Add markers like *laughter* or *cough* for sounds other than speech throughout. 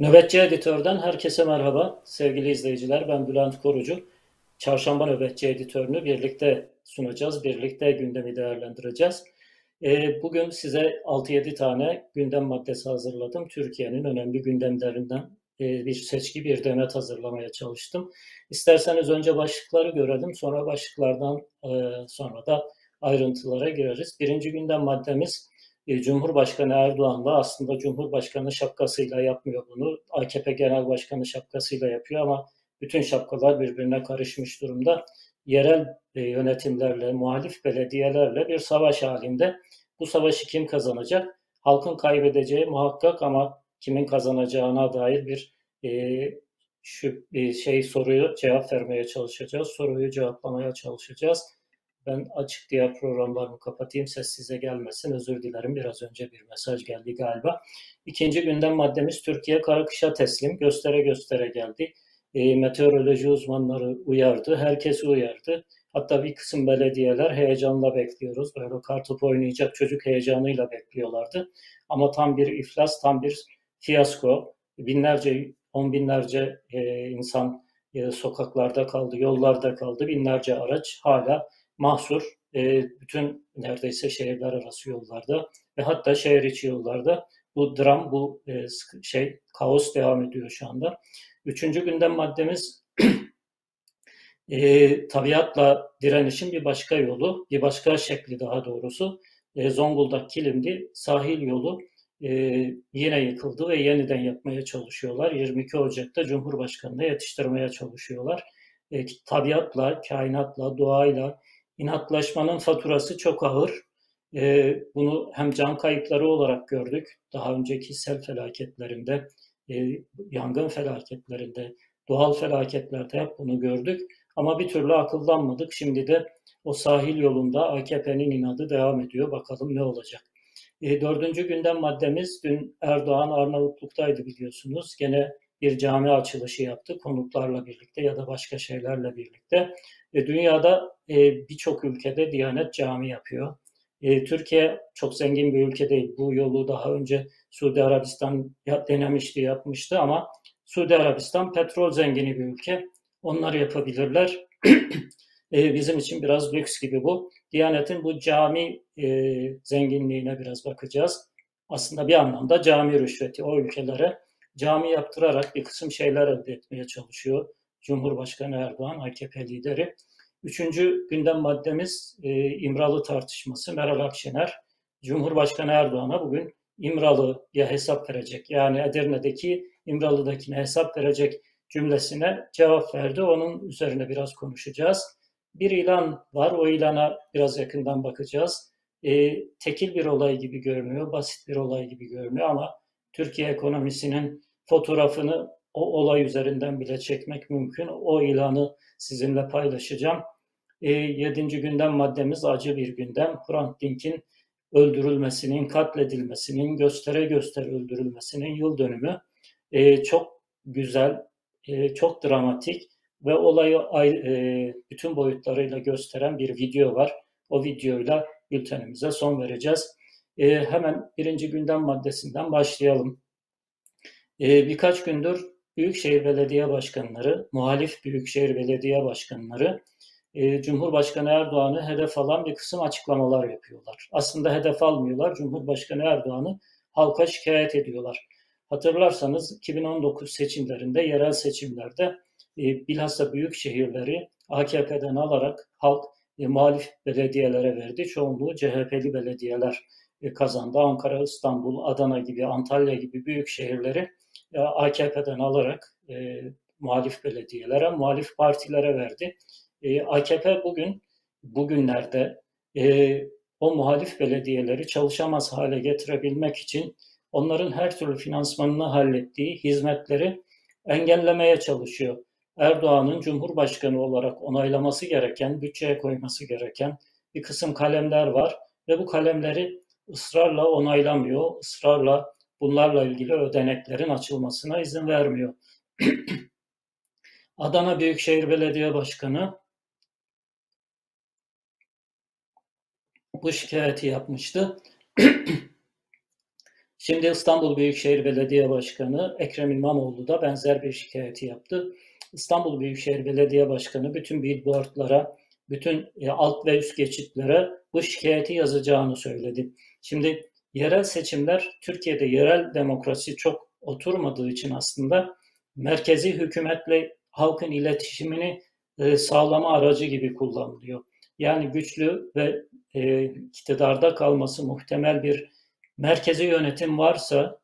Nöbetçi Editör'den herkese merhaba. Sevgili izleyiciler, ben Bülent Korucu. Çarşamba Nöbetçi Editör'ünü birlikte sunacağız, birlikte gündemi değerlendireceğiz. Ee, bugün size 6-7 tane gündem maddesi hazırladım. Türkiye'nin önemli gündemlerinden e, bir seçki, bir demet hazırlamaya çalıştım. İsterseniz önce başlıkları görelim, sonra başlıklardan e, sonra da ayrıntılara gireriz. Birinci gündem maddemiz Cumhurbaşkanı Erdoğan da aslında Cumhurbaşkanı şapkasıyla yapmıyor bunu. AKP Genel Başkanı şapkasıyla yapıyor ama bütün şapkalar birbirine karışmış durumda. Yerel e, yönetimlerle, muhalif belediyelerle bir savaş halinde. Bu savaşı kim kazanacak? Halkın kaybedeceği muhakkak ama kimin kazanacağına dair bir e, şu bir şey soruyu cevap vermeye çalışacağız. Soruyu cevaplamaya çalışacağız. Ben açık diğer programlarımı kapatayım. Ses size gelmesin. Özür dilerim. Biraz önce bir mesaj geldi galiba. İkinci gündem maddemiz Türkiye karakışa teslim. Göstere göstere geldi. E, meteoroloji uzmanları uyardı. Herkesi uyardı. Hatta bir kısım belediyeler heyecanla bekliyoruz. Böyle kartopu oynayacak çocuk heyecanıyla bekliyorlardı. Ama tam bir iflas, tam bir fiyasko. Binlerce, on binlerce e, insan e, sokaklarda kaldı, yollarda kaldı. Binlerce araç hala mahsur e, bütün neredeyse şehirler arası yollarda ve hatta şehir içi yollarda bu dram, bu e, şey kaos devam ediyor şu anda. Üçüncü gündem maddemiz *clears throat* e, tabiatla direnişin bir başka yolu, bir başka şekli daha doğrusu. E, Zonguldak Kilimli sahil yolu e, yine yıkıldı ve yeniden yapmaya çalışıyorlar. 22 Ocak'ta Cumhurbaşkanı'na yetiştirmeye çalışıyorlar. E, tabiatla, kainatla, doğayla, İnatlaşmanın faturası çok ağır. E, bunu hem can kayıpları olarak gördük. Daha önceki sel felaketlerinde, e, yangın felaketlerinde, doğal felaketlerde hep bunu gördük. Ama bir türlü akıllanmadık. Şimdi de o sahil yolunda AKP'nin inadı devam ediyor. Bakalım ne olacak. E, dördüncü gündem maddemiz dün Erdoğan Arnavutluk'taydı biliyorsunuz. Gene bir cami açılışı yaptı konuklarla birlikte ya da başka şeylerle birlikte. E, dünyada e, birçok ülkede Diyanet cami yapıyor. E, Türkiye çok zengin bir ülke değil. Bu yolu daha önce Suudi Arabistan denemişti, yapmıştı ama Suudi Arabistan petrol zengini bir ülke. Onlar yapabilirler. *clears throat* e, bizim için biraz lüks gibi bu. Diyanet'in bu cami e, zenginliğine biraz bakacağız. Aslında bir anlamda cami rüşveti o ülkelere cami yaptırarak bir kısım şeyler elde etmeye çalışıyor. Cumhurbaşkanı Erdoğan, AKP lideri. Üçüncü gündem maddemiz e, İmralı tartışması. Meral Akşener, Cumhurbaşkanı Erdoğan'a bugün İmralı'ya hesap verecek. Yani Edirne'deki İmralı'dakine hesap verecek cümlesine cevap verdi. Onun üzerine biraz konuşacağız. Bir ilan var. O ilana biraz yakından bakacağız. E, tekil bir olay gibi görünüyor, basit bir olay gibi görünüyor ama Türkiye ekonomisinin fotoğrafını o olay üzerinden bile çekmek mümkün. O ilanı sizinle paylaşacağım. E, yedinci gündem maddemiz acı bir gündem. Hrant Dink'in öldürülmesinin, katledilmesinin, göstere göstere öldürülmesinin yıl dönümü. E, çok güzel, e, çok dramatik ve olayı e, bütün boyutlarıyla gösteren bir video var. O videoyla bültenimize son vereceğiz. E, hemen birinci gündem maddesinden başlayalım. E, birkaç gündür Büyükşehir Belediye Başkanları, muhalif Büyükşehir Belediye Başkanları e, Cumhurbaşkanı Erdoğan'ı hedef alan bir kısım açıklamalar yapıyorlar. Aslında hedef almıyorlar. Cumhurbaşkanı Erdoğan'ı halka şikayet ediyorlar. Hatırlarsanız 2019 seçimlerinde, yerel seçimlerde e, bilhassa büyük şehirleri AKP'den alarak halk e, muhalif belediyelere verdi. Çoğunluğu CHP'li belediyeler e, kazandı. Ankara, İstanbul, Adana gibi, Antalya gibi büyük şehirleri AKP'den alarak e, muhalif belediyelere, muhalif partilere verdi. E, AKP bugün, bugünlerde e, o muhalif belediyeleri çalışamaz hale getirebilmek için onların her türlü finansmanını hallettiği hizmetleri engellemeye çalışıyor. Erdoğan'ın Cumhurbaşkanı olarak onaylaması gereken, bütçeye koyması gereken bir kısım kalemler var ve bu kalemleri ısrarla onaylamıyor, ısrarla bunlarla ilgili ödeneklerin açılmasına izin vermiyor. *clears throat* Adana Büyükşehir Belediye Başkanı bu şikayeti yapmıştı. *clears throat* Şimdi İstanbul Büyükşehir Belediye Başkanı Ekrem İmamoğlu da benzer bir şikayeti yaptı. İstanbul Büyükşehir Belediye Başkanı bütün billboardlara, bütün e, alt ve üst geçitlere bu şikayeti yazacağını söyledi. Şimdi yerel seçimler Türkiye'de yerel demokrasi çok oturmadığı için aslında merkezi hükümetle halkın iletişimini e, sağlama aracı gibi kullanılıyor. Yani güçlü ve e, iktidarda kalması muhtemel bir merkezi yönetim varsa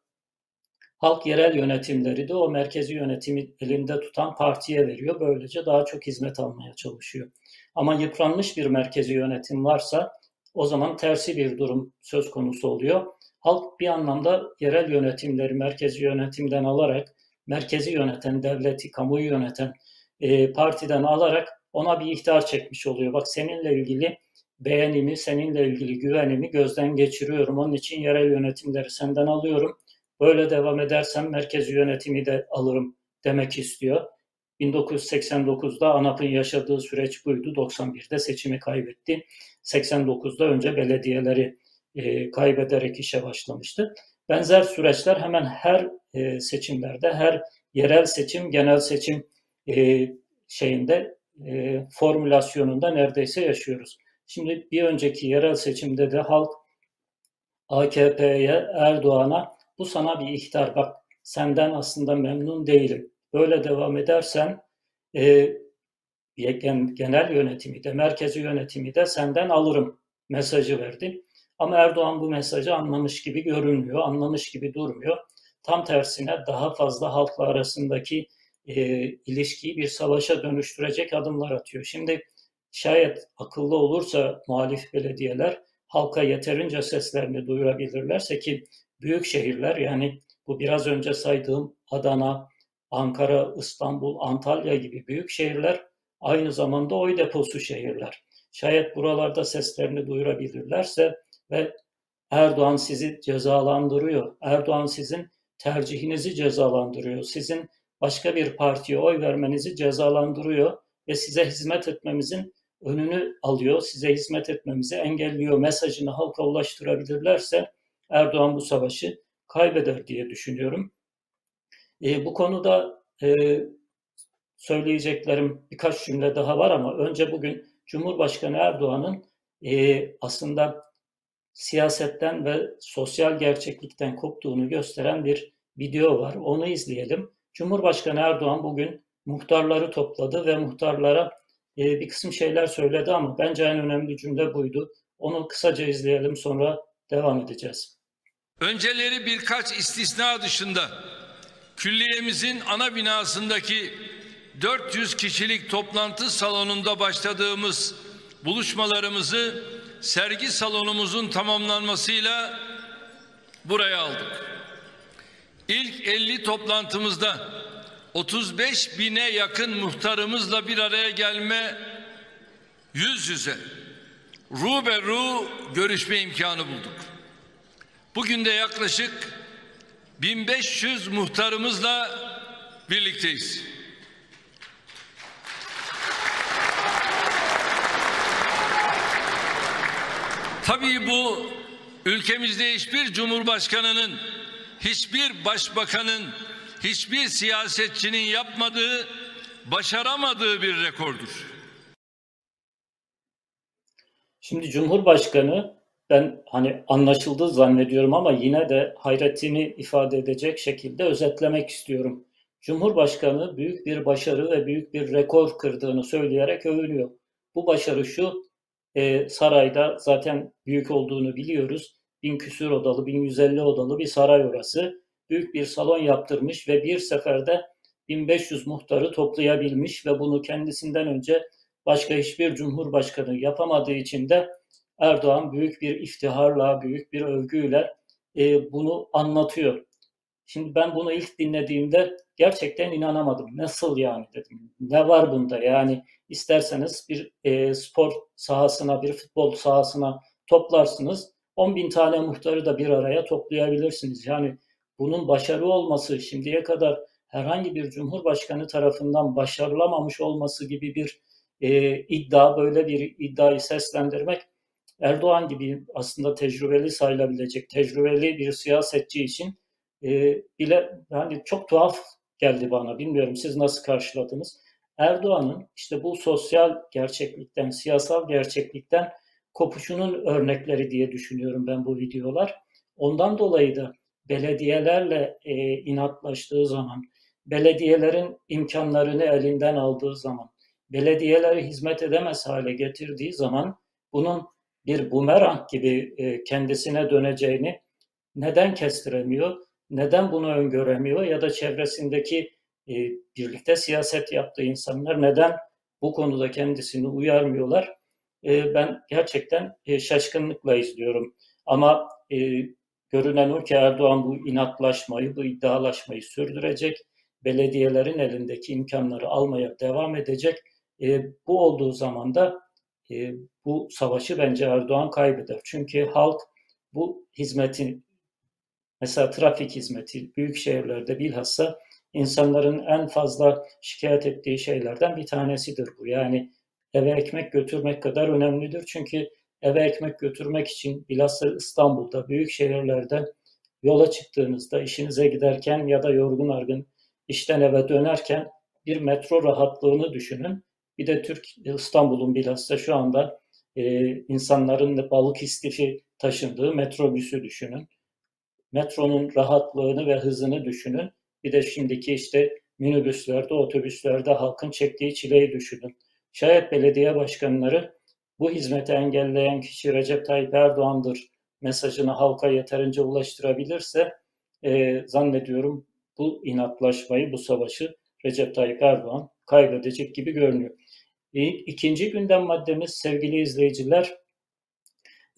halk yerel yönetimleri de o merkezi yönetimi elinde tutan partiye veriyor. Böylece daha çok hizmet almaya çalışıyor. Ama yıpranmış bir merkezi yönetim varsa o zaman tersi bir durum söz konusu oluyor. Halk bir anlamda yerel yönetimleri merkezi yönetimden alarak merkezi yöneten, devleti, kamuyu yöneten e, partiden alarak ona bir ihtar çekmiş oluyor. Bak seninle ilgili beğenimi, seninle ilgili güvenimi gözden geçiriyorum. Onun için yerel yönetimleri senden alıyorum. Böyle devam edersem merkezi yönetimi de alırım demek istiyor. 1989'da ANAP'ın yaşadığı süreç buydu. 91'de seçimi kaybetti. 89'da önce belediyeleri e, kaybederek işe başlamıştı. Benzer süreçler hemen her e, seçimlerde, her yerel seçim, genel seçim e, şeyinde e, formülasyonunda neredeyse yaşıyoruz. Şimdi bir önceki yerel seçimde de halk AKP'ye, Erdoğan'a bu sana bir ihtar bak senden aslında memnun değilim. Böyle devam edersen e, genel yönetimi de merkezi yönetimi de senden alırım mesajı verdi. Ama Erdoğan bu mesajı anlamış gibi görünmüyor, anlamış gibi durmuyor. Tam tersine daha fazla halkla arasındaki e, ilişkiyi bir savaşa dönüştürecek adımlar atıyor. Şimdi şayet akıllı olursa muhalif belediyeler halka yeterince seslerini duyurabilirlerse ki büyük şehirler yani bu biraz önce saydığım Adana, Ankara, İstanbul, Antalya gibi büyük şehirler aynı zamanda oy deposu şehirler. Şayet buralarda seslerini duyurabilirlerse ve Erdoğan sizi cezalandırıyor. Erdoğan sizin tercihinizi cezalandırıyor. Sizin başka bir partiye oy vermenizi cezalandırıyor ve size hizmet etmemizin önünü alıyor, size hizmet etmemizi engelliyor mesajını halka ulaştırabilirlerse Erdoğan bu savaşı kaybeder diye düşünüyorum. E, bu konuda e, söyleyeceklerim birkaç cümle daha var ama önce bugün Cumhurbaşkanı Erdoğan'ın e, aslında siyasetten ve sosyal gerçeklikten koptuğunu gösteren bir video var. Onu izleyelim. Cumhurbaşkanı Erdoğan bugün muhtarları topladı ve muhtarlara e, bir kısım şeyler söyledi ama bence en önemli cümle buydu. Onu kısaca izleyelim sonra devam edeceğiz. Önceleri birkaç istisna dışında külliyemizin ana binasındaki 400 kişilik toplantı salonunda başladığımız buluşmalarımızı sergi salonumuzun tamamlanmasıyla buraya aldık. İlk 50 toplantımızda 35 bine yakın muhtarımızla bir araya gelme yüz yüze ru ru görüşme imkanı bulduk. Bugün de yaklaşık 1500 muhtarımızla birlikteyiz. Tabii bu ülkemizde hiçbir cumhurbaşkanının, hiçbir başbakanın, hiçbir siyasetçinin yapmadığı, başaramadığı bir rekordur. Şimdi Cumhurbaşkanı ben hani anlaşıldı zannediyorum ama yine de hayretini ifade edecek şekilde özetlemek istiyorum. Cumhurbaşkanı büyük bir başarı ve büyük bir rekor kırdığını söyleyerek övünüyor. Bu başarı şu, e, sarayda zaten büyük olduğunu biliyoruz. Bin küsür odalı, 1150 odalı bir saray orası. Büyük bir salon yaptırmış ve bir seferde 1500 muhtarı toplayabilmiş ve bunu kendisinden önce başka hiçbir cumhurbaşkanı yapamadığı için de Erdoğan büyük bir iftiharla, büyük bir övgüyle e, bunu anlatıyor. Şimdi ben bunu ilk dinlediğimde gerçekten inanamadım. Nasıl yani dedim. Ne var bunda? Yani isterseniz bir e, spor sahasına, bir futbol sahasına toplarsınız. 10 bin tane muhtarı da bir araya toplayabilirsiniz. Yani bunun başarı olması şimdiye kadar herhangi bir cumhurbaşkanı tarafından başarılamamış olması gibi bir e, iddia, böyle bir iddiayı seslendirmek Erdoğan gibi aslında tecrübeli sayılabilecek, tecrübeli bir siyasetçi için e, bile yani çok tuhaf geldi bana. Bilmiyorum siz nasıl karşıladınız? Erdoğan'ın işte bu sosyal gerçeklikten, siyasal gerçeklikten kopuşunun örnekleri diye düşünüyorum ben bu videolar. Ondan dolayı da belediyelerle e, inatlaştığı zaman, belediyelerin imkanlarını elinden aldığı zaman, belediyeleri hizmet edemez hale getirdiği zaman bunun bir bumerang gibi e, kendisine döneceğini neden kestiremiyor, neden bunu öngöremiyor ya da çevresindeki e, birlikte siyaset yaptığı insanlar neden bu konuda kendisini uyarmıyorlar? E, ben gerçekten şaşkınlıkla izliyorum. Ama görünen o ki Erdoğan bu inatlaşmayı, bu iddialaşmayı sürdürecek. Belediyelerin elindeki imkanları almaya devam edecek. Bu olduğu zaman da e, bu savaşı bence Erdoğan kaybeder. Çünkü halk bu hizmeti mesela trafik hizmeti büyük şehirlerde bilhassa insanların en fazla şikayet ettiği şeylerden bir tanesidir bu. Yani eve ekmek götürmek kadar önemlidir. Çünkü eve ekmek götürmek için bilhassa İstanbul'da, büyük şehirlerde yola çıktığınızda, işinize giderken ya da yorgun argın işten eve dönerken bir metro rahatlığını düşünün. Bir de Türk İstanbul'un bilhassa şu anda e, insanların balık istifi taşındığı metrobüsü düşünün. Metronun rahatlığını ve hızını düşünün. Bir de şimdiki işte minibüslerde, otobüslerde halkın çektiği çileyi düşünün. Şayet belediye başkanları bu hizmeti engelleyen kişi Recep Tayyip Erdoğan'dır mesajını halka yeterince ulaştırabilirse e, zannediyorum bu inatlaşmayı, bu savaşı Recep Tayyip Erdoğan kaybedecek gibi görünüyor. İkinci gündem maddemiz sevgili izleyiciler,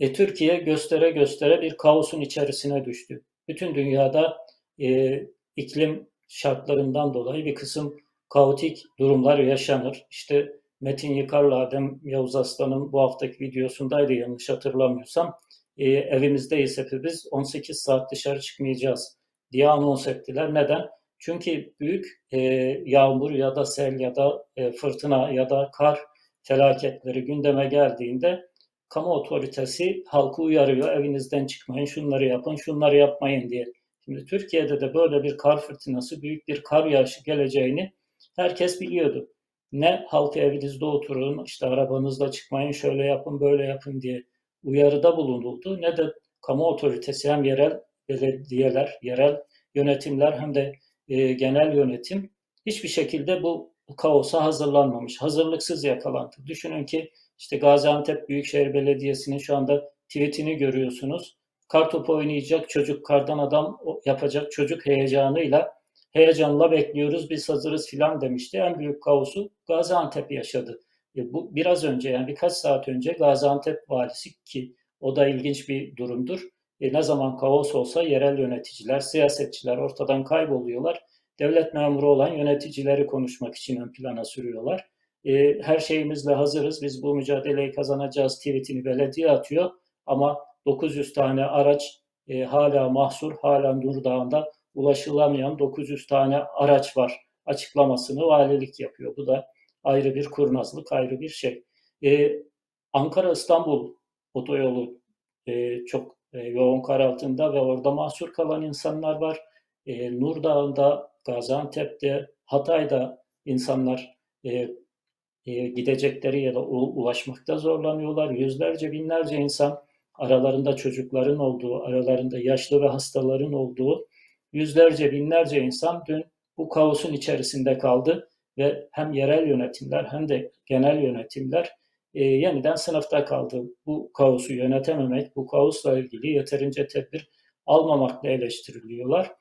e, Türkiye göstere göstere bir kaosun içerisine düştü. Bütün dünyada e, iklim şartlarından dolayı bir kısım kaotik durumlar yaşanır. İşte Metin Yıkar'la Adem Yavuz Aslan'ın bu haftaki videosundaydı yanlış hatırlamıyorsam. E, evimizdeyiz hepimiz 18 saat dışarı çıkmayacağız diye anons ettiler. Neden? Çünkü büyük e, yağmur ya da sel ya da e, fırtına ya da kar felaketleri gündeme geldiğinde kamu otoritesi halkı uyarıyor. Evinizden çıkmayın, şunları yapın, şunları yapmayın diye. Şimdi Türkiye'de de böyle bir kar fırtınası, büyük bir kar yağışı geleceğini herkes biliyordu. Ne halkı evinizde oturun, işte arabanızla çıkmayın, şöyle yapın, böyle yapın diye uyarıda bulunuldu. Ne de kamu otoritesi hem yerel belediyeler, yerel yönetimler hem de e, genel yönetim hiçbir şekilde bu kaosa hazırlanmamış. Hazırlıksız yakalandı. Düşünün ki işte Gaziantep Büyükşehir Belediyesi'nin şu anda tweetini görüyorsunuz. Kartopu oynayacak çocuk, kardan adam yapacak çocuk heyecanıyla heyecanla bekliyoruz biz hazırız filan demişti. En büyük kaosu Gaziantep yaşadı. E bu biraz önce yani birkaç saat önce Gaziantep valisi ki o da ilginç bir durumdur. E ne zaman kaos olsa yerel yöneticiler, siyasetçiler ortadan kayboluyorlar. Devlet memuru olan yöneticileri konuşmak için ön plana sürüyorlar. E, her şeyimizle hazırız, biz bu mücadeleyi kazanacağız tweetini belediye atıyor. Ama 900 tane araç e, hala mahsur, hala Nur Dağı'nda ulaşılamayan 900 tane araç var açıklamasını valilik yapıyor. Bu da ayrı bir kurnazlık, ayrı bir şey. Ee, Ankara-İstanbul otoyolu e, çok e, yoğun kar altında ve orada mahsur kalan insanlar var. E, Nur Dağı'nda, Gaziantep'te, Hatay'da insanlar e, e, gidecekleri ya da ulaşmakta zorlanıyorlar. Yüzlerce, binlerce insan aralarında çocukların olduğu, aralarında yaşlı ve hastaların olduğu yüzlerce, binlerce insan dün bu kaosun içerisinde kaldı ve hem yerel yönetimler hem de genel yönetimler e, yeniden sınıfta kaldı. Bu kaosu yönetememek, bu kaosla ilgili yeterince tedbir almamakla eleştiriliyorlar.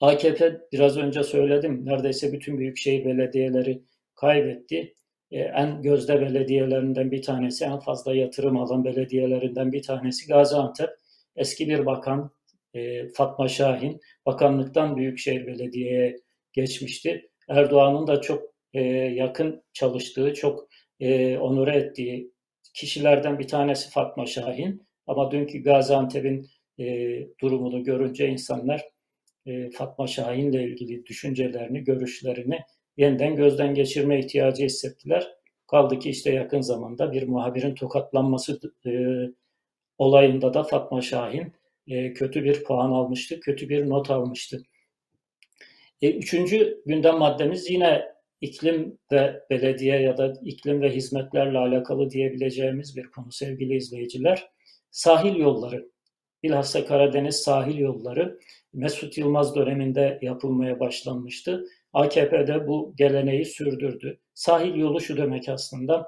AKP biraz önce söyledim neredeyse bütün büyükşehir belediyeleri kaybetti. Ee, en gözde belediyelerinden bir tanesi, en fazla yatırım alan belediyelerinden bir tanesi Gaziantep. Eski bir bakan e, Fatma Şahin bakanlıktan Büyükşehir Belediye'ye geçmişti. Erdoğan'ın da çok e, yakın çalıştığı, çok e, onure ettiği kişilerden bir tanesi Fatma Şahin. Ama dünkü Gaziantep'in e, durumunu görünce insanlar e, Fatma Şahin'le ilgili düşüncelerini, görüşlerini yeniden gözden geçirme ihtiyacı hissettiler. Kaldı ki işte yakın zamanda bir muhabirin tokatlanması e, olayında da Fatma Şahin e, kötü bir puan almıştı, kötü bir not almıştı. E, üçüncü gündem maddemiz yine iklim ve belediye ya da iklim ve hizmetlerle alakalı diyebileceğimiz bir konu sevgili izleyiciler. Sahil yolları, bilhassa Karadeniz sahil yolları Mesut Yılmaz döneminde yapılmaya başlanmıştı. AKP'de bu geleneği sürdürdü. Sahil yolu şu demek aslında,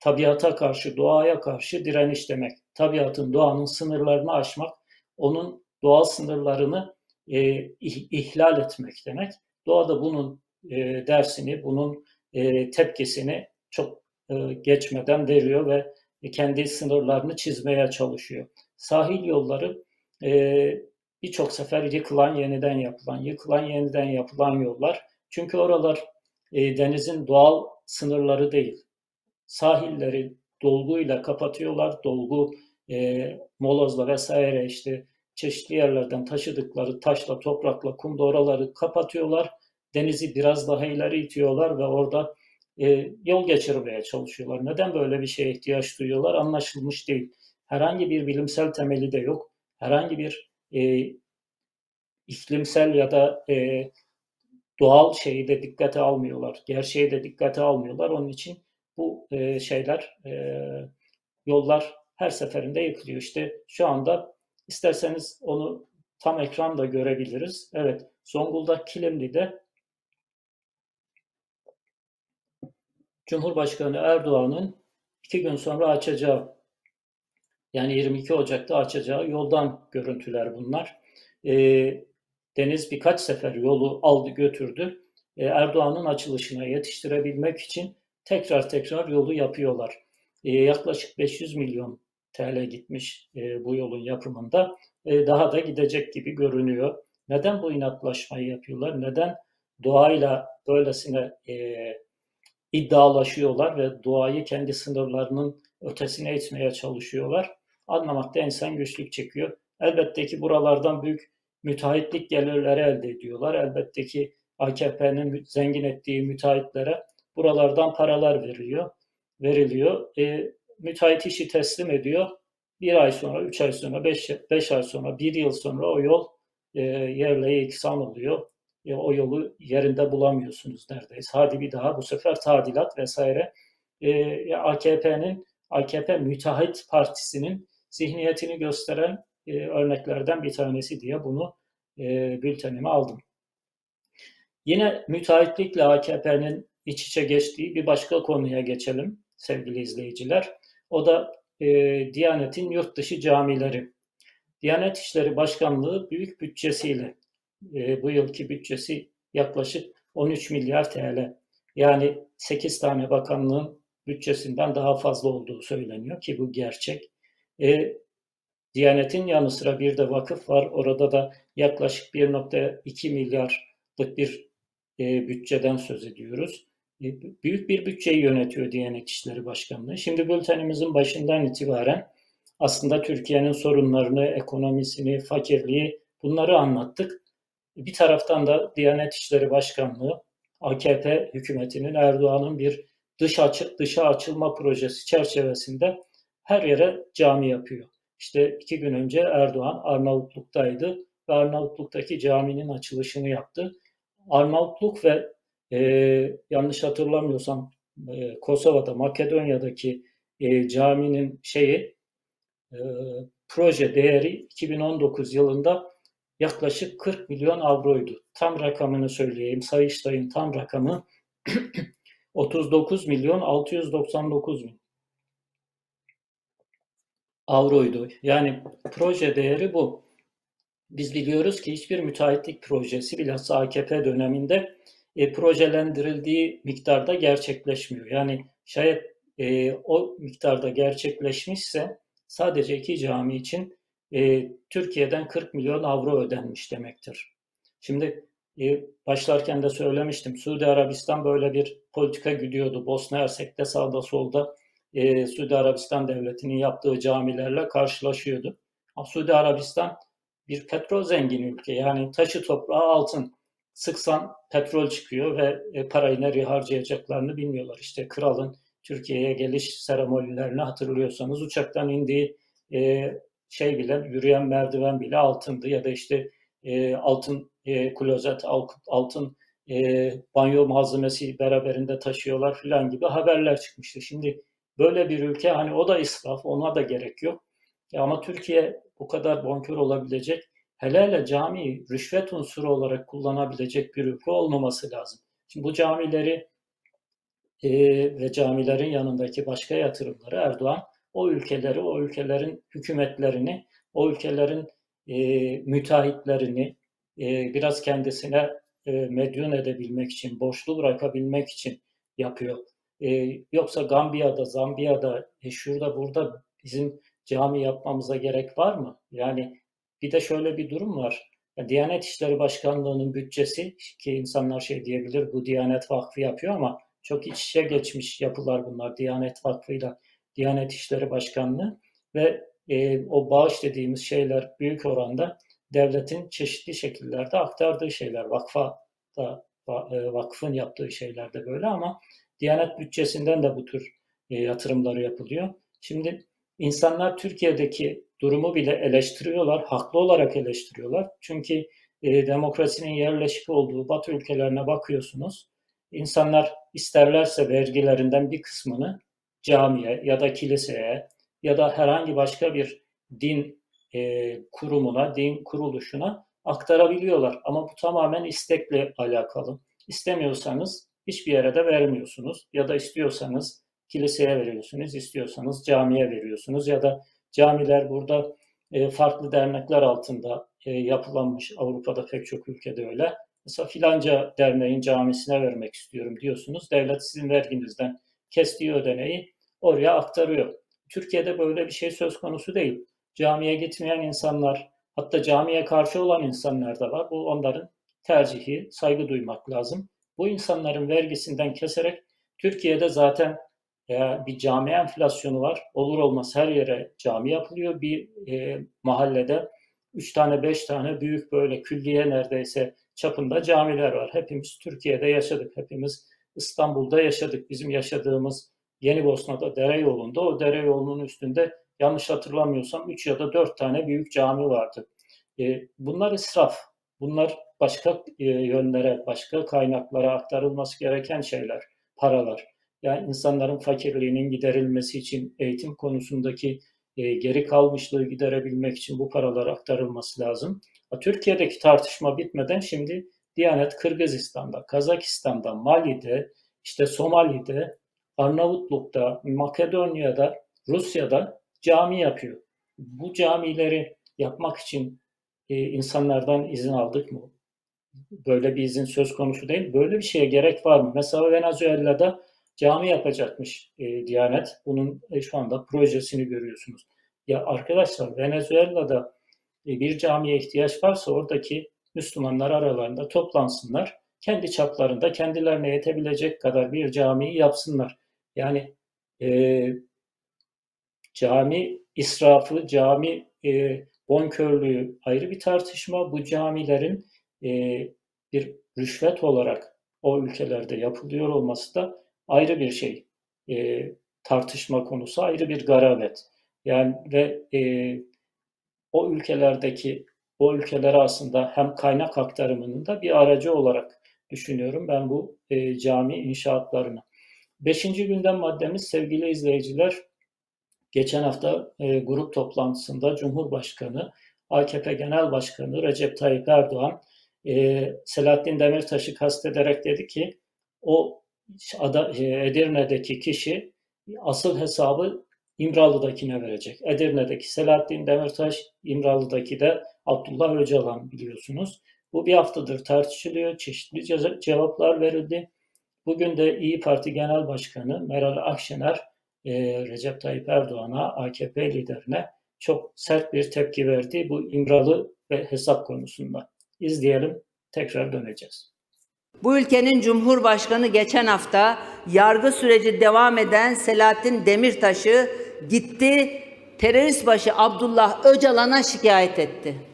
tabiata karşı, doğaya karşı direniş demek. Tabiatın, doğanın sınırlarını aşmak, onun doğal sınırlarını e, ihlal etmek demek. Doğa da bunun e, dersini, bunun e, tepkisini çok e, geçmeden veriyor ve kendi sınırlarını çizmeye çalışıyor. Sahil yolları e, birçok sefer yıkılan, yeniden yapılan, yıkılan, yeniden yapılan yollar. Çünkü oralar e, denizin doğal sınırları değil. Sahilleri dolguyla kapatıyorlar. Dolgu, e, molozla vesaire işte çeşitli yerlerden taşıdıkları taşla, toprakla, kumda oraları kapatıyorlar. Denizi biraz daha ileri itiyorlar ve orada e, yol geçirmeye çalışıyorlar. Neden böyle bir şeye ihtiyaç duyuyorlar anlaşılmış değil. Herhangi bir bilimsel temeli de yok. Herhangi bir e, iklimsel ya da e, doğal şeyi de dikkate almıyorlar. Gerçeği de dikkate almıyorlar. Onun için bu e, şeyler, e, yollar her seferinde yıkılıyor. İşte şu anda isterseniz onu tam ekranda görebiliriz. Evet, Zonguldak Kilimli'de Cumhurbaşkanı Erdoğan'ın iki gün sonra açacağı yani 22 Ocak'ta açacağı yoldan görüntüler bunlar. E, Deniz birkaç sefer yolu aldı götürdü. E, Erdoğan'ın açılışına yetiştirebilmek için tekrar tekrar yolu yapıyorlar. E, yaklaşık 500 milyon TL gitmiş e, bu yolun yapımında. E, daha da gidecek gibi görünüyor. Neden bu inatlaşmayı yapıyorlar? Neden doğayla böylesine e, iddialaşıyorlar ve doğayı kendi sınırlarının ötesine itmeye çalışıyorlar? Anlamakta insan güçlük çekiyor. Elbette ki buralardan büyük müteahhitlik gelirleri elde ediyorlar. Elbette ki AKP'nin zengin ettiği müteahhitlere buralardan paralar veriliyor. Veriliyor. E, müteahhit işi teslim ediyor. Bir ay sonra, üç ay sonra, beş, beş ay sonra, bir yıl sonra o yol e, yerle yeksan oluyor. E, o yolu yerinde bulamıyorsunuz neredeyse. Hadi bir daha bu sefer tadilat vesaire. E, AKP'nin, AKP müteahhit partisinin zihniyetini gösteren e, örneklerden bir tanesi diye bunu e, bültenime aldım. Yine müteahhitlikle AKP'nin iç içe geçtiği bir başka konuya geçelim sevgili izleyiciler. O da e, Diyanet'in yurt dışı camileri. Diyanet İşleri Başkanlığı büyük bütçesiyle e, bu yılki bütçesi yaklaşık 13 milyar TL. Yani 8 tane bakanlığın bütçesinden daha fazla olduğu söyleniyor ki bu gerçek. E, Diyanet'in yanı sıra bir de vakıf var. Orada da yaklaşık 1.2 milyarlık bir e, bütçeden söz ediyoruz. E, büyük bir bütçeyi yönetiyor Diyanet İşleri Başkanlığı. Şimdi bültenimizin başından itibaren aslında Türkiye'nin sorunlarını, ekonomisini, fakirliği bunları anlattık. Bir taraftan da Diyanet İşleri Başkanlığı AKP hükümetinin Erdoğan'ın bir dış açık dışa açılma projesi çerçevesinde her yere cami yapıyor. İşte iki gün önce Erdoğan Arnavutluk'taydı ve Arnavutluk'taki caminin açılışını yaptı. Arnavutluk ve e, yanlış hatırlamıyorsam e, Kosova'da, Makedonya'daki e, caminin şeyi e, proje değeri 2019 yılında yaklaşık 40 milyon avroydu. Tam rakamını söyleyeyim. Sayıştay'ın tam rakamı *clears throat* 39 milyon 699 bin avroydu. Yani proje değeri bu. Biz biliyoruz ki hiçbir müteahhitlik projesi bilhassa AKP döneminde e, projelendirildiği miktarda gerçekleşmiyor. Yani şayet e, o miktarda gerçekleşmişse sadece iki cami için e, Türkiye'den 40 milyon avro ödenmiş demektir. Şimdi e, başlarken de söylemiştim Suudi Arabistan böyle bir politika gidiyordu. Bosna Hersek'te sağda solda e, Suudi Arabistan devletinin yaptığı camilerle karşılaşıyordu. Suudi Arabistan bir petrol zengin ülke. Yani taşı toprağı altın. Sıksan petrol çıkıyor ve e, parayı nereye harcayacaklarını bilmiyorlar. İşte kralın Türkiye'ye geliş seremonilerini hatırlıyorsanız uçaktan indiği e, şey bile yürüyen merdiven bile altındı ya da işte e, altın e, klozet, altın e, banyo malzemesi beraberinde taşıyorlar filan gibi haberler çıkmıştı. Şimdi böyle bir ülke hani o da israf, ona da gerek yok. Ya ama Türkiye bu kadar bonkör olabilecek, hele hele camiyi rüşvet unsuru olarak kullanabilecek bir ülke olmaması lazım. Şimdi bu camileri e, ve camilerin yanındaki başka yatırımları Erdoğan o ülkeleri, o ülkelerin hükümetlerini, o ülkelerin e, müteahhitlerini e, biraz kendisine e, medyun edebilmek için, borçlu bırakabilmek için yapıyor. E, yoksa Gambiya'da, Zambiya'da, e, şurada burada bizim cami yapmamıza gerek var mı? Yani bir de şöyle bir durum var. Diyanet İşleri Başkanlığı'nın bütçesi ki insanlar şey diyebilir bu Diyanet Vakfı yapıyor ama çok iç içe geçmiş yapılar bunlar Diyanet Vakfı'yla Diyanet İşleri Başkanlığı ve e, o bağış dediğimiz şeyler büyük oranda devletin çeşitli şekillerde aktardığı şeyler. Vakfa da e, vakfın yaptığı şeyler de böyle ama Diyanet bütçesinden de bu tür e, yatırımları yapılıyor. Şimdi insanlar Türkiye'deki durumu bile eleştiriyorlar, haklı olarak eleştiriyorlar. Çünkü e, demokrasinin yerleşik olduğu Batı ülkelerine bakıyorsunuz. İnsanlar isterlerse vergilerinden bir kısmını camiye ya da kiliseye ya da herhangi başka bir din e, kurumuna, din kuruluşuna aktarabiliyorlar. Ama bu tamamen istekle alakalı. İstemiyorsanız hiçbir yere de vermiyorsunuz ya da istiyorsanız kiliseye veriyorsunuz, istiyorsanız camiye veriyorsunuz ya da camiler burada e, farklı dernekler altında e, yapılanmış Avrupa'da pek çok ülkede öyle. Mesela filanca derneğin camisine vermek istiyorum diyorsunuz. Devlet sizin verginizden kestiği ödeneği oraya aktarıyor. Türkiye'de böyle bir şey söz konusu değil. Camiye gitmeyen insanlar, hatta camiye karşı olan insanlar da var. Bu onların tercihi, saygı duymak lazım. Bu insanların vergisinden keserek Türkiye'de zaten e, bir cami enflasyonu var. Olur olmaz her yere cami yapılıyor. Bir e, mahallede üç tane beş tane büyük böyle külliye neredeyse çapında camiler var. Hepimiz Türkiye'de yaşadık. Hepimiz İstanbul'da yaşadık. Bizim yaşadığımız Yeni Bosna'da dere yolunda o dere yolunun üstünde yanlış hatırlamıyorsam 3 ya da 4 tane büyük cami vardı. E, bunlar israf. Bunlar başka e, yönlere, başka kaynaklara aktarılması gereken şeyler, paralar. Yani insanların fakirliğinin giderilmesi için eğitim konusundaki e, geri kalmışlığı giderebilmek için bu paralar aktarılması lazım. Türkiye'deki tartışma bitmeden şimdi Diyanet Kırgızistan'da, Kazakistan'da, Mali'de, işte Somali'de, Arnavutluk'ta, Makedonya'da, Rusya'da cami yapıyor. Bu camileri yapmak için e, insanlardan izin aldık mı? Böyle bir izin söz konusu değil. Böyle bir şeye gerek var mı? Mesela Venezuela'da cami yapacakmış e, Diyanet. Bunun e, şu anda projesini görüyorsunuz. Ya arkadaşlar Venezuela'da e, bir camiye ihtiyaç varsa oradaki Müslümanlar aralarında toplansınlar. Kendi çaplarında kendilerine yetebilecek kadar bir camiyi yapsınlar. Yani e, cami israfı, cami e, bonkörlüğü ayrı bir tartışma. Bu camilerin e, bir rüşvet olarak o ülkelerde yapılıyor olması da ayrı bir şey. E, tartışma konusu ayrı bir garabet. Yani ve e, o ülkelerdeki o ülkelere aslında hem kaynak aktarımının da bir aracı olarak düşünüyorum ben bu e, cami inşaatlarını. Beşinci gündem maddemiz sevgili izleyiciler, geçen hafta e, grup toplantısında Cumhurbaşkanı, AKP Genel Başkanı Recep Tayyip Erdoğan, e, Selahattin Demirtaş'ı kastederek dedi ki, o Ada, e, Edirne'deki kişi asıl hesabı İmralı'dakine verecek. Edirne'deki Selahattin Demirtaş, İmralı'daki de Abdullah Öcalan biliyorsunuz. Bu bir haftadır tartışılıyor. Çeşitli cevaplar verildi. Bugün de İyi Parti Genel Başkanı Meral Akşener e, Recep Tayyip Erdoğan'a, AKP liderine çok sert bir tepki verdi bu İmralı ve hesap konusunda. İzleyelim, tekrar döneceğiz. Bu ülkenin Cumhurbaşkanı geçen hafta yargı süreci devam eden Selahattin Demirtaş'ı gitti terörist başı Abdullah Öcalan'a şikayet etti.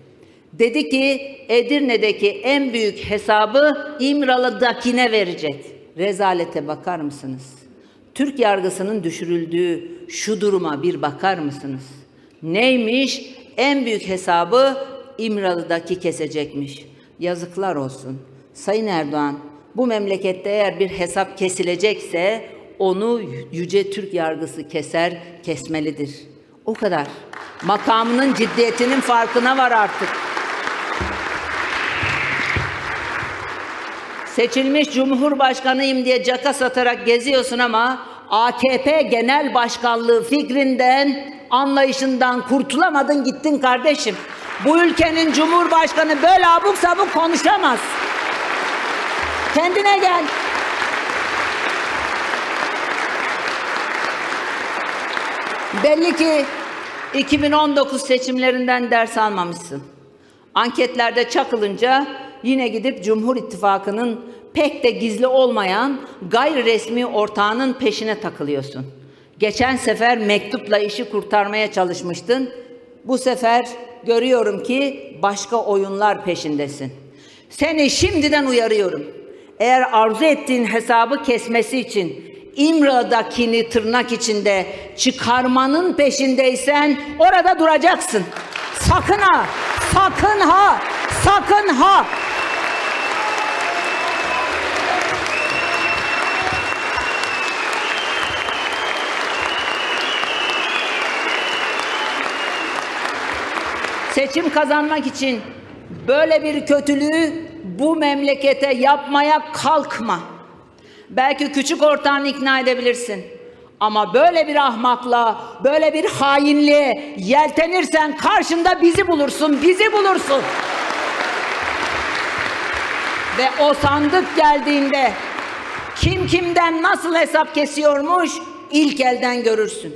Dedi ki Edirne'deki en büyük hesabı İmralı'dakine verecek. Rezalete bakar mısınız? Türk yargısının düşürüldüğü şu duruma bir bakar mısınız? Neymiş? En büyük hesabı İmralı'daki kesecekmiş. Yazıklar olsun. Sayın Erdoğan, bu memlekette eğer bir hesap kesilecekse onu yüce Türk yargısı keser, kesmelidir. O kadar. Makamının ciddiyetinin farkına var artık. Seçilmiş Cumhurbaşkanıyım diye caka satarak geziyorsun ama AKP Genel Başkanlığı fikrinden, anlayışından kurtulamadın gittin kardeşim. Bu ülkenin Cumhurbaşkanı böyle abuk sabuk konuşamaz. Kendine gel. Belli ki 2019 seçimlerinden ders almamışsın. Anketlerde çakılınca yine gidip Cumhur İttifakı'nın pek de gizli olmayan gayri resmi ortağının peşine takılıyorsun. Geçen sefer mektupla işi kurtarmaya çalışmıştın. Bu sefer görüyorum ki başka oyunlar peşindesin. Seni şimdiden uyarıyorum. Eğer arzu ettiğin hesabı kesmesi için İmra'dakini tırnak içinde çıkarmanın peşindeysen orada duracaksın. Sakın ha, sakın ha, sakın ha. Seçim kazanmak için böyle bir kötülüğü bu memlekete yapmaya kalkma. Belki küçük ortağını ikna edebilirsin. Ama böyle bir ahmakla, böyle bir hainliğe yeltenirsen karşında bizi bulursun, bizi bulursun. Ve o sandık geldiğinde kim kimden nasıl hesap kesiyormuş ilk elden görürsün.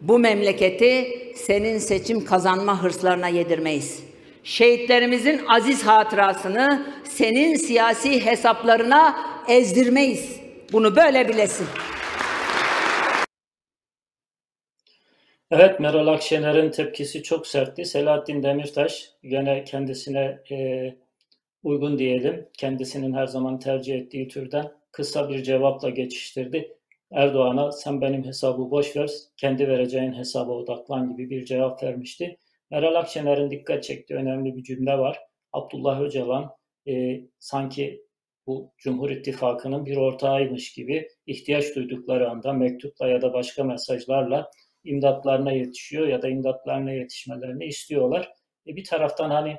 Bu memleketi senin seçim kazanma hırslarına yedirmeyiz. Şehitlerimizin aziz hatırasını senin siyasi hesaplarına ezdirmeyiz. Bunu böyle bilesin. Evet, Meral Akşener'in tepkisi çok sertti. Selahattin Demirtaş gene kendisine e, uygun diyelim, kendisinin her zaman tercih ettiği türden kısa bir cevapla geçiştirdi. Erdoğan'a sen benim hesabı boş ver, kendi vereceğin hesaba odaklan gibi bir cevap vermişti. Meral Akşener'in dikkat çektiği önemli bir cümle var. Abdullah Öcalan e, sanki bu Cumhur İttifakı'nın bir ortağıymış gibi ihtiyaç duydukları anda mektupla ya da başka mesajlarla imdatlarına yetişiyor ya da imdatlarına yetişmelerini istiyorlar. E bir taraftan hani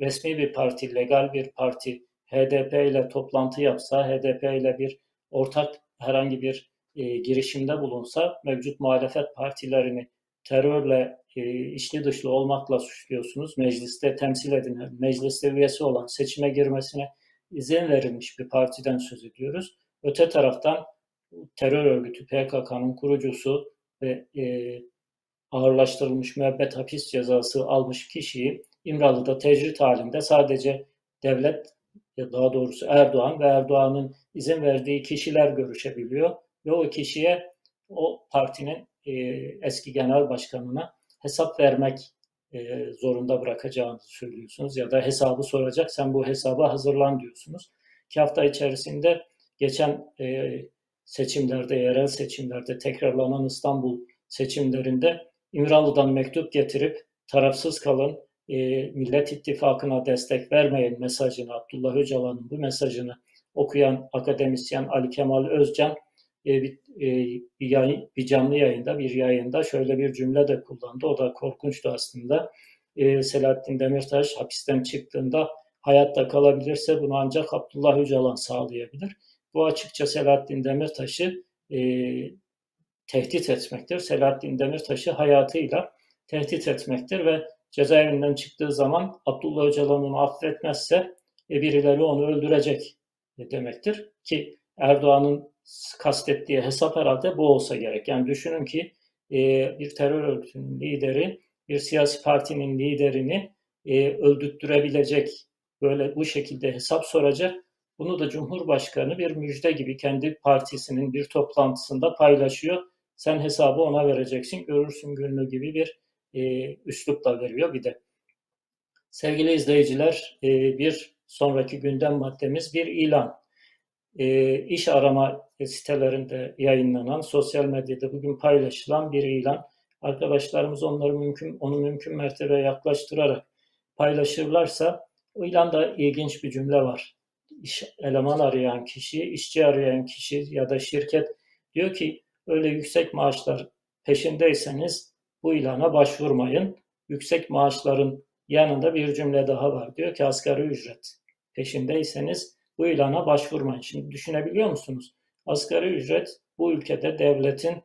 resmi bir parti, legal bir parti HDP ile toplantı yapsa, HDP ile bir ortak herhangi bir e, girişimde bulunsa mevcut muhalefet partilerini terörle e, içli dışlı olmakla suçluyorsunuz. Mecliste temsil edilen, mecliste üyesi olan seçime girmesine izin verilmiş bir partiden söz ediyoruz. Öte taraftan terör örgütü PKK'nın kurucusu ve e, ağırlaştırılmış müebbet hapis cezası almış kişiyi İmralı'da tecrit halinde sadece devlet ya daha doğrusu Erdoğan ve Erdoğan'ın izin verdiği kişiler görüşebiliyor ve o kişiye o partinin e, eski genel başkanına hesap vermek e, zorunda bırakacağınızı söylüyorsunuz ya da hesabı soracak sen bu hesaba hazırlan diyorsunuz. İki hafta içerisinde geçen e, seçimlerde, yerel seçimlerde tekrarlanan İstanbul seçimlerinde İmralı'dan mektup getirip tarafsız kalın, e, Millet İttifakı'na destek vermeyin mesajını, Abdullah Öcalan'ın bu mesajını okuyan akademisyen Ali Kemal Özcan e, bir, e, bir, yayın, bir canlı yayında, bir yayında şöyle bir cümle de kullandı. O da korkunçtu aslında. E, Selahattin Demirtaş hapisten çıktığında hayatta kalabilirse bunu ancak Abdullah Öcalan sağlayabilir. Bu açıkça Selahattin Demirtaş'ı e, tehdit etmektir. Selahattin Demirtaş'ı hayatıyla tehdit etmektir ve cezaevinden çıktığı zaman Abdullah Öcalan onu affetmezse e, birileri onu öldürecek demektir. Ki Erdoğan'ın kastettiği hesap herhalde bu olsa gerek. Yani düşünün ki e, bir terör örgütünün lideri bir siyasi partinin liderini e, öldürttürebilecek böyle bu şekilde hesap soracak. Bunu da Cumhurbaşkanı bir müjde gibi kendi partisinin bir toplantısında paylaşıyor. Sen hesabı ona vereceksin, görürsün günlüğü gibi bir e, üslupla veriyor. Bir de sevgili izleyiciler e, bir sonraki gündem maddemiz bir ilan. e, iş arama sitelerinde yayınlanan, sosyal medyada bugün paylaşılan bir ilan. Arkadaşlarımız onları mümkün, onu mümkün mertebe yaklaştırarak paylaşırlarsa o ilanda ilginç bir cümle var. İş, eleman arayan kişi, işçi arayan kişi ya da şirket diyor ki öyle yüksek maaşlar peşindeyseniz bu ilana başvurmayın. Yüksek maaşların yanında bir cümle daha var. Diyor ki asgari ücret peşindeyseniz bu ilana başvurmayın. Şimdi düşünebiliyor musunuz? Asgari ücret bu ülkede devletin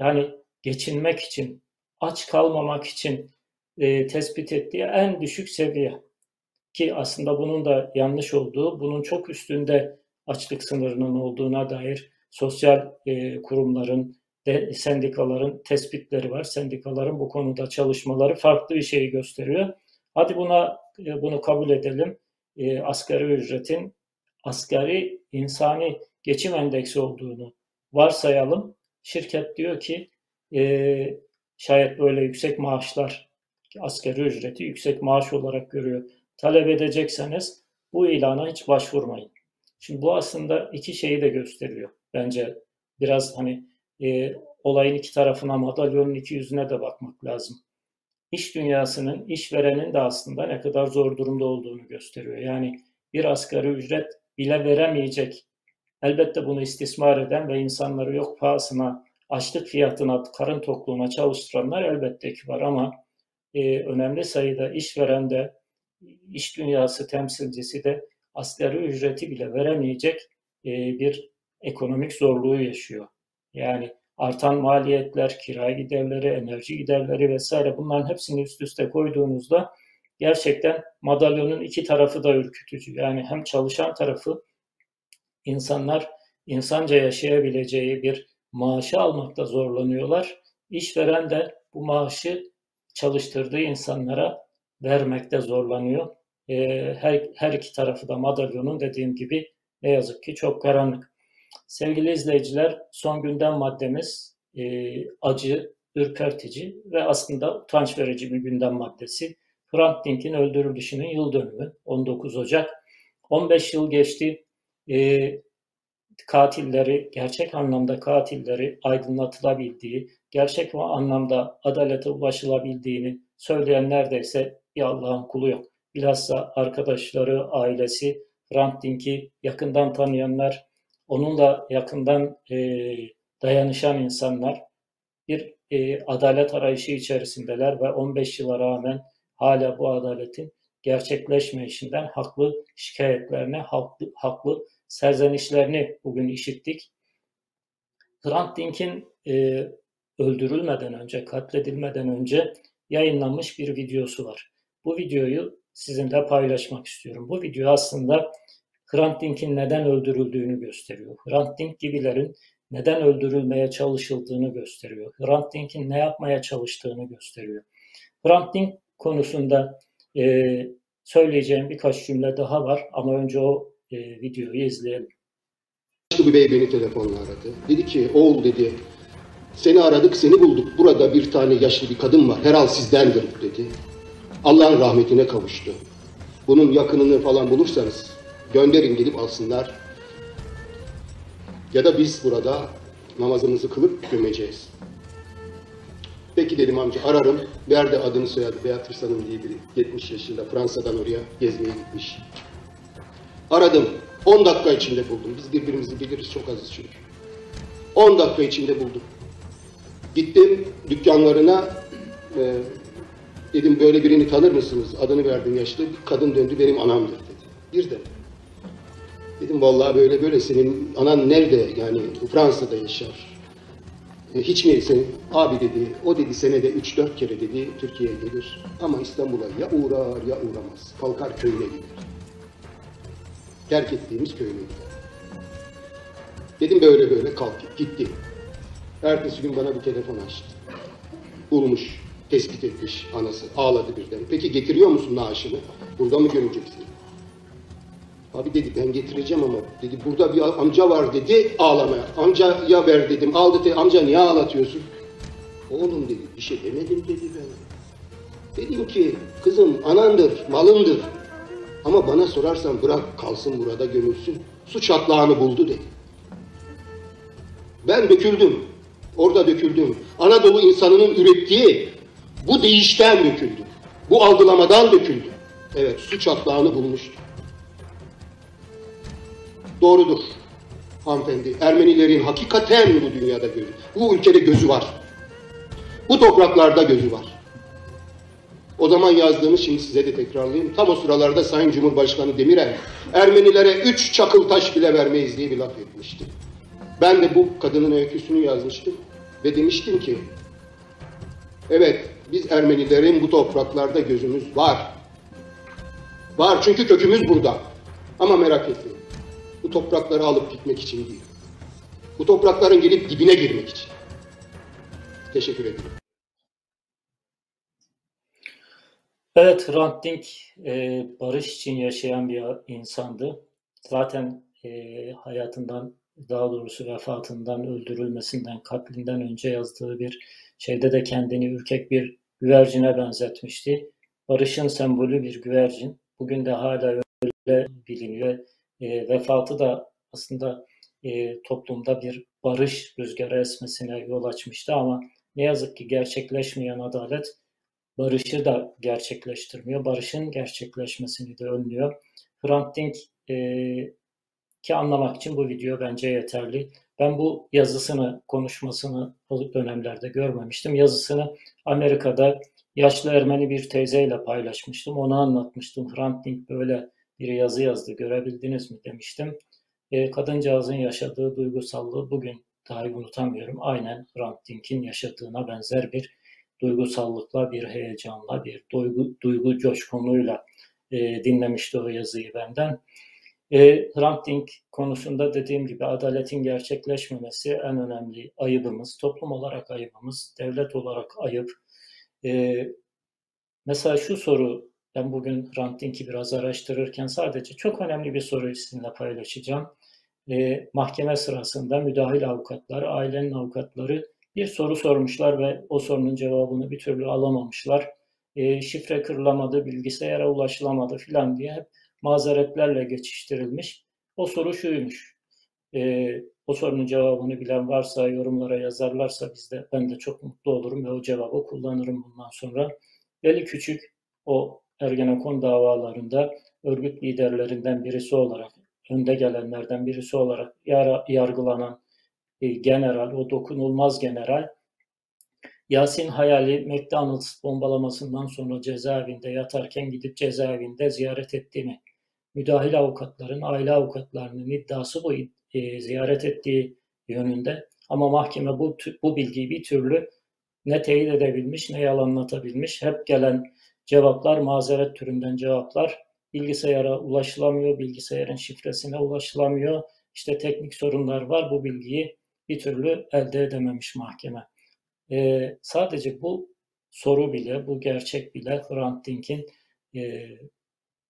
yani geçinmek için, aç kalmamak için e, tespit ettiği en düşük seviye. Ki aslında bunun da yanlış olduğu, bunun çok üstünde açlık sınırının olduğuna dair sosyal e, kurumların, de, sendikaların tespitleri var. Sendikaların bu konuda çalışmaları farklı bir şeyi gösteriyor. Hadi buna e, bunu kabul edelim. E, asgari ücretin asgari insani geçim endeksi olduğunu varsayalım. Şirket diyor ki e, şayet böyle yüksek maaşlar asgari ücreti yüksek maaş olarak görüyor. Talep edecekseniz bu ilana hiç başvurmayın. Şimdi bu aslında iki şeyi de gösteriyor. Bence biraz hani e, olayın iki tarafına, madalyonun iki yüzüne de bakmak lazım. İş dünyasının, işverenin de aslında ne kadar zor durumda olduğunu gösteriyor. Yani bir asgari ücret bile veremeyecek, elbette bunu istismar eden ve insanları yok pahasına, açlık fiyatına, karın tokluğuna çalıştıranlar elbette ki var ama e, önemli sayıda işveren de, iş dünyası temsilcisi de asgari ücreti bile veremeyecek e, bir ekonomik zorluğu yaşıyor. Yani artan maliyetler, kira giderleri, enerji giderleri vesaire bunların hepsini üst üste koyduğunuzda gerçekten madalyonun iki tarafı da ürkütücü. Yani hem çalışan tarafı insanlar insanca yaşayabileceği bir maaşı almakta zorlanıyorlar. İşveren de bu maaşı çalıştırdığı insanlara vermekte zorlanıyor. Her, her iki tarafı da madalyonun dediğim gibi ne yazık ki çok karanlık. Sevgili izleyiciler, son gündem maddemiz e, acı, ürpertici ve aslında utanç verici bir gündem maddesi. Hrant Dink'in öldürülüşünün yıl dönümü 19 Ocak. 15 yıl geçti. E, katilleri, gerçek anlamda katilleri aydınlatılabildiği, gerçek anlamda adalete ulaşılabildiğini söyleyen neredeyse bir Allah'ın kulu yok. Bilhassa arkadaşları, ailesi, Hrant Dink'i yakından tanıyanlar, onunla yakından e, dayanışan insanlar bir e, adalet arayışı içerisindeler ve 15 yıla rağmen hala bu adaletin gerçekleşmeyişinden haklı şikayetlerini, haklı, haklı serzenişlerini bugün işittik. Hrant Dink'in e, öldürülmeden önce, katledilmeden önce yayınlanmış bir videosu var. Bu videoyu sizinle paylaşmak istiyorum. Bu video aslında Hrant Dink'in neden öldürüldüğünü gösteriyor. Hrant Dink gibilerin neden öldürülmeye çalışıldığını gösteriyor. Hrant Dink'in ne yapmaya çalıştığını gösteriyor. Hrant Dink konusunda e, söyleyeceğim birkaç cümle daha var ama önce o e, videoyu izleyelim. Bir bey beni telefonla aradı. Dedi ki oğul dedi seni aradık seni bulduk. Burada bir tane yaşlı bir kadın var. Herhal sizdendir dedi. Allah'ın rahmetine kavuştu. Bunun yakınını falan bulursanız gönderin gelip alsınlar. Ya da biz burada namazımızı kılıp gömeceğiz. Peki dedim amca ararım. Ver de adını soyadı Beatrice Hanım diye biri. 70 yaşında Fransa'dan oraya gezmeye gitmiş. Aradım. 10 dakika içinde buldum. Biz birbirimizi biliriz çok azız çünkü. 10 dakika içinde buldum. Gittim dükkanlarına e, dedim böyle birini tanır mısınız? Adını verdim yaşlı. Bir kadın döndü benim anamdır dedi. Bir de. Dedim vallahi böyle böyle senin anan nerede? Yani Fransa'da yaşar. E, hiç mi senin? Abi dedi, o dedi senede 3-4 kere dedi Türkiye'ye gelir. Ama İstanbul'a ya uğrar ya uğramaz. Kalkar köyüne gider. Terk ettiğimiz köyüne gider. Dedim böyle böyle kalk gitti. Ertesi gün bana bir telefon açtı. Bulmuş, tespit etmiş anası. Ağladı birden. Peki getiriyor musun naaşını? Burada mı göreceksin? Abi dedi ben getireceğim ama dedi burada bir amca var dedi ağlamaya. Amcaya ver dedim. Aldı dedi amca niye ağlatıyorsun? Oğlum dedi bir şey demedim dedi ben. Dedim ki kızım anandır, malındır. Ama bana sorarsan bırak kalsın burada gömülsün. su çatlağını buldu dedi. Ben döküldüm. Orada döküldüm. Anadolu insanının ürettiği bu değişten döküldü. Bu algılamadan döküldü. Evet su çatlağını bulmuştu. Doğrudur hanımefendi. Ermenilerin hakikaten bu dünyada gözü, bu ülkede gözü var. Bu topraklarda gözü var. O zaman yazdığımı şimdi size de tekrarlayayım. Tam o sıralarda Sayın Cumhurbaşkanı Demirel, Ermenilere üç çakıl taş bile vermeyiz diye bir laf etmişti. Ben de bu kadının öyküsünü yazmıştım ve demiştim ki, evet biz Ermenilerin bu topraklarda gözümüz var. Var çünkü kökümüz burada. Ama merak etmeyin. Bu toprakları alıp gitmek için değil. Bu toprakların gelip dibine girmek için. Teşekkür ederim. Evet, Hrant Dink e, barış için yaşayan bir insandı. Zaten e, hayatından, daha doğrusu vefatından, öldürülmesinden, katlinden önce yazdığı bir şeyde de kendini ürkek bir güvercine benzetmişti. Barışın sembolü bir güvercin. Bugün de hala öyle biliniyor. E, vefatı da aslında e, toplumda bir barış rüzgarı esmesine yol açmıştı ama ne yazık ki gerçekleşmeyen adalet barışı da gerçekleştirmiyor. Barışın gerçekleşmesini de önlüyor. Hrant Dink e, ki anlamak için bu video bence yeterli. Ben bu yazısını, konuşmasını o dönemlerde görmemiştim. Yazısını Amerika'da yaşlı Ermeni bir teyzeyle paylaşmıştım. Onu anlatmıştım. Hrant Dink böyle bir yazı yazdı, görebildiniz mi demiştim. E, kadıncağızın yaşadığı duygusallığı bugün dahi unutamıyorum. Aynen Hrant Dink'in yaşadığına benzer bir duygusallıkla, bir heyecanla, bir duygu, duygu coşkunluğuyla e, dinlemişti o yazıyı benden. E, Hrant konusunda dediğim gibi adaletin gerçekleşmemesi en önemli ayıbımız. Toplum olarak ayıbımız, devlet olarak ayıp. E, mesela şu soru, ben bugün Hrant biraz araştırırken sadece çok önemli bir soruyu sizinle paylaşacağım. E, mahkeme sırasında müdahil avukatlar, ailenin avukatları bir soru sormuşlar ve o sorunun cevabını bir türlü alamamışlar. E, şifre kırılamadı, bilgisayara ulaşılamadı filan diye hep mazeretlerle geçiştirilmiş. O soru şuymuş. E, o sorunun cevabını bilen varsa yorumlara yazarlarsa biz de ben de çok mutlu olurum ve o cevabı kullanırım bundan sonra. Veli Küçük o Ergenekon davalarında örgüt liderlerinden birisi olarak, önde gelenlerden birisi olarak yar yargılanan e, general, o dokunulmaz general Yasin Hayali McDonald's bombalamasından sonra cezaevinde yatarken gidip cezaevinde ziyaret ettiğini, müdahil avukatların, aile avukatlarının iddiası bu e, ziyaret ettiği yönünde. Ama mahkeme bu, bu bilgiyi bir türlü ne teyit edebilmiş ne yalanlatabilmiş. Hep gelen cevaplar mazeret türünden cevaplar. Bilgisayara ulaşılamıyor, bilgisayarın şifresine ulaşılamıyor. İşte teknik sorunlar var. Bu bilgiyi bir türlü elde edememiş mahkeme. Ee, sadece bu soru bile, bu gerçek bile Hrant Dink'in e,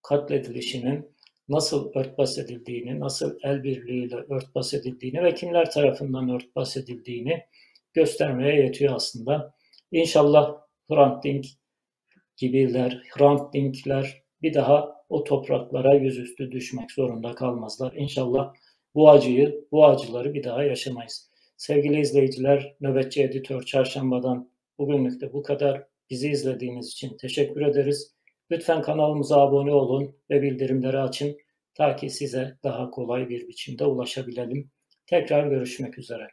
katledilişinin nasıl örtbas edildiğini, nasıl el birliğiyle örtbas edildiğini ve kimler tarafından örtbas edildiğini göstermeye yetiyor aslında. İnşallah Hrant Dink gibiler, Hrant Dinkler bir daha o topraklara yüzüstü düşmek zorunda kalmazlar. İnşallah bu acıyı, bu acıları bir daha yaşamayız. Sevgili izleyiciler, nöbetçi editör çarşambadan bugünlük de bu kadar. Bizi izlediğiniz için teşekkür ederiz. Lütfen kanalımıza abone olun ve bildirimleri açın ta ki size daha kolay bir biçimde ulaşabilelim. Tekrar görüşmek üzere.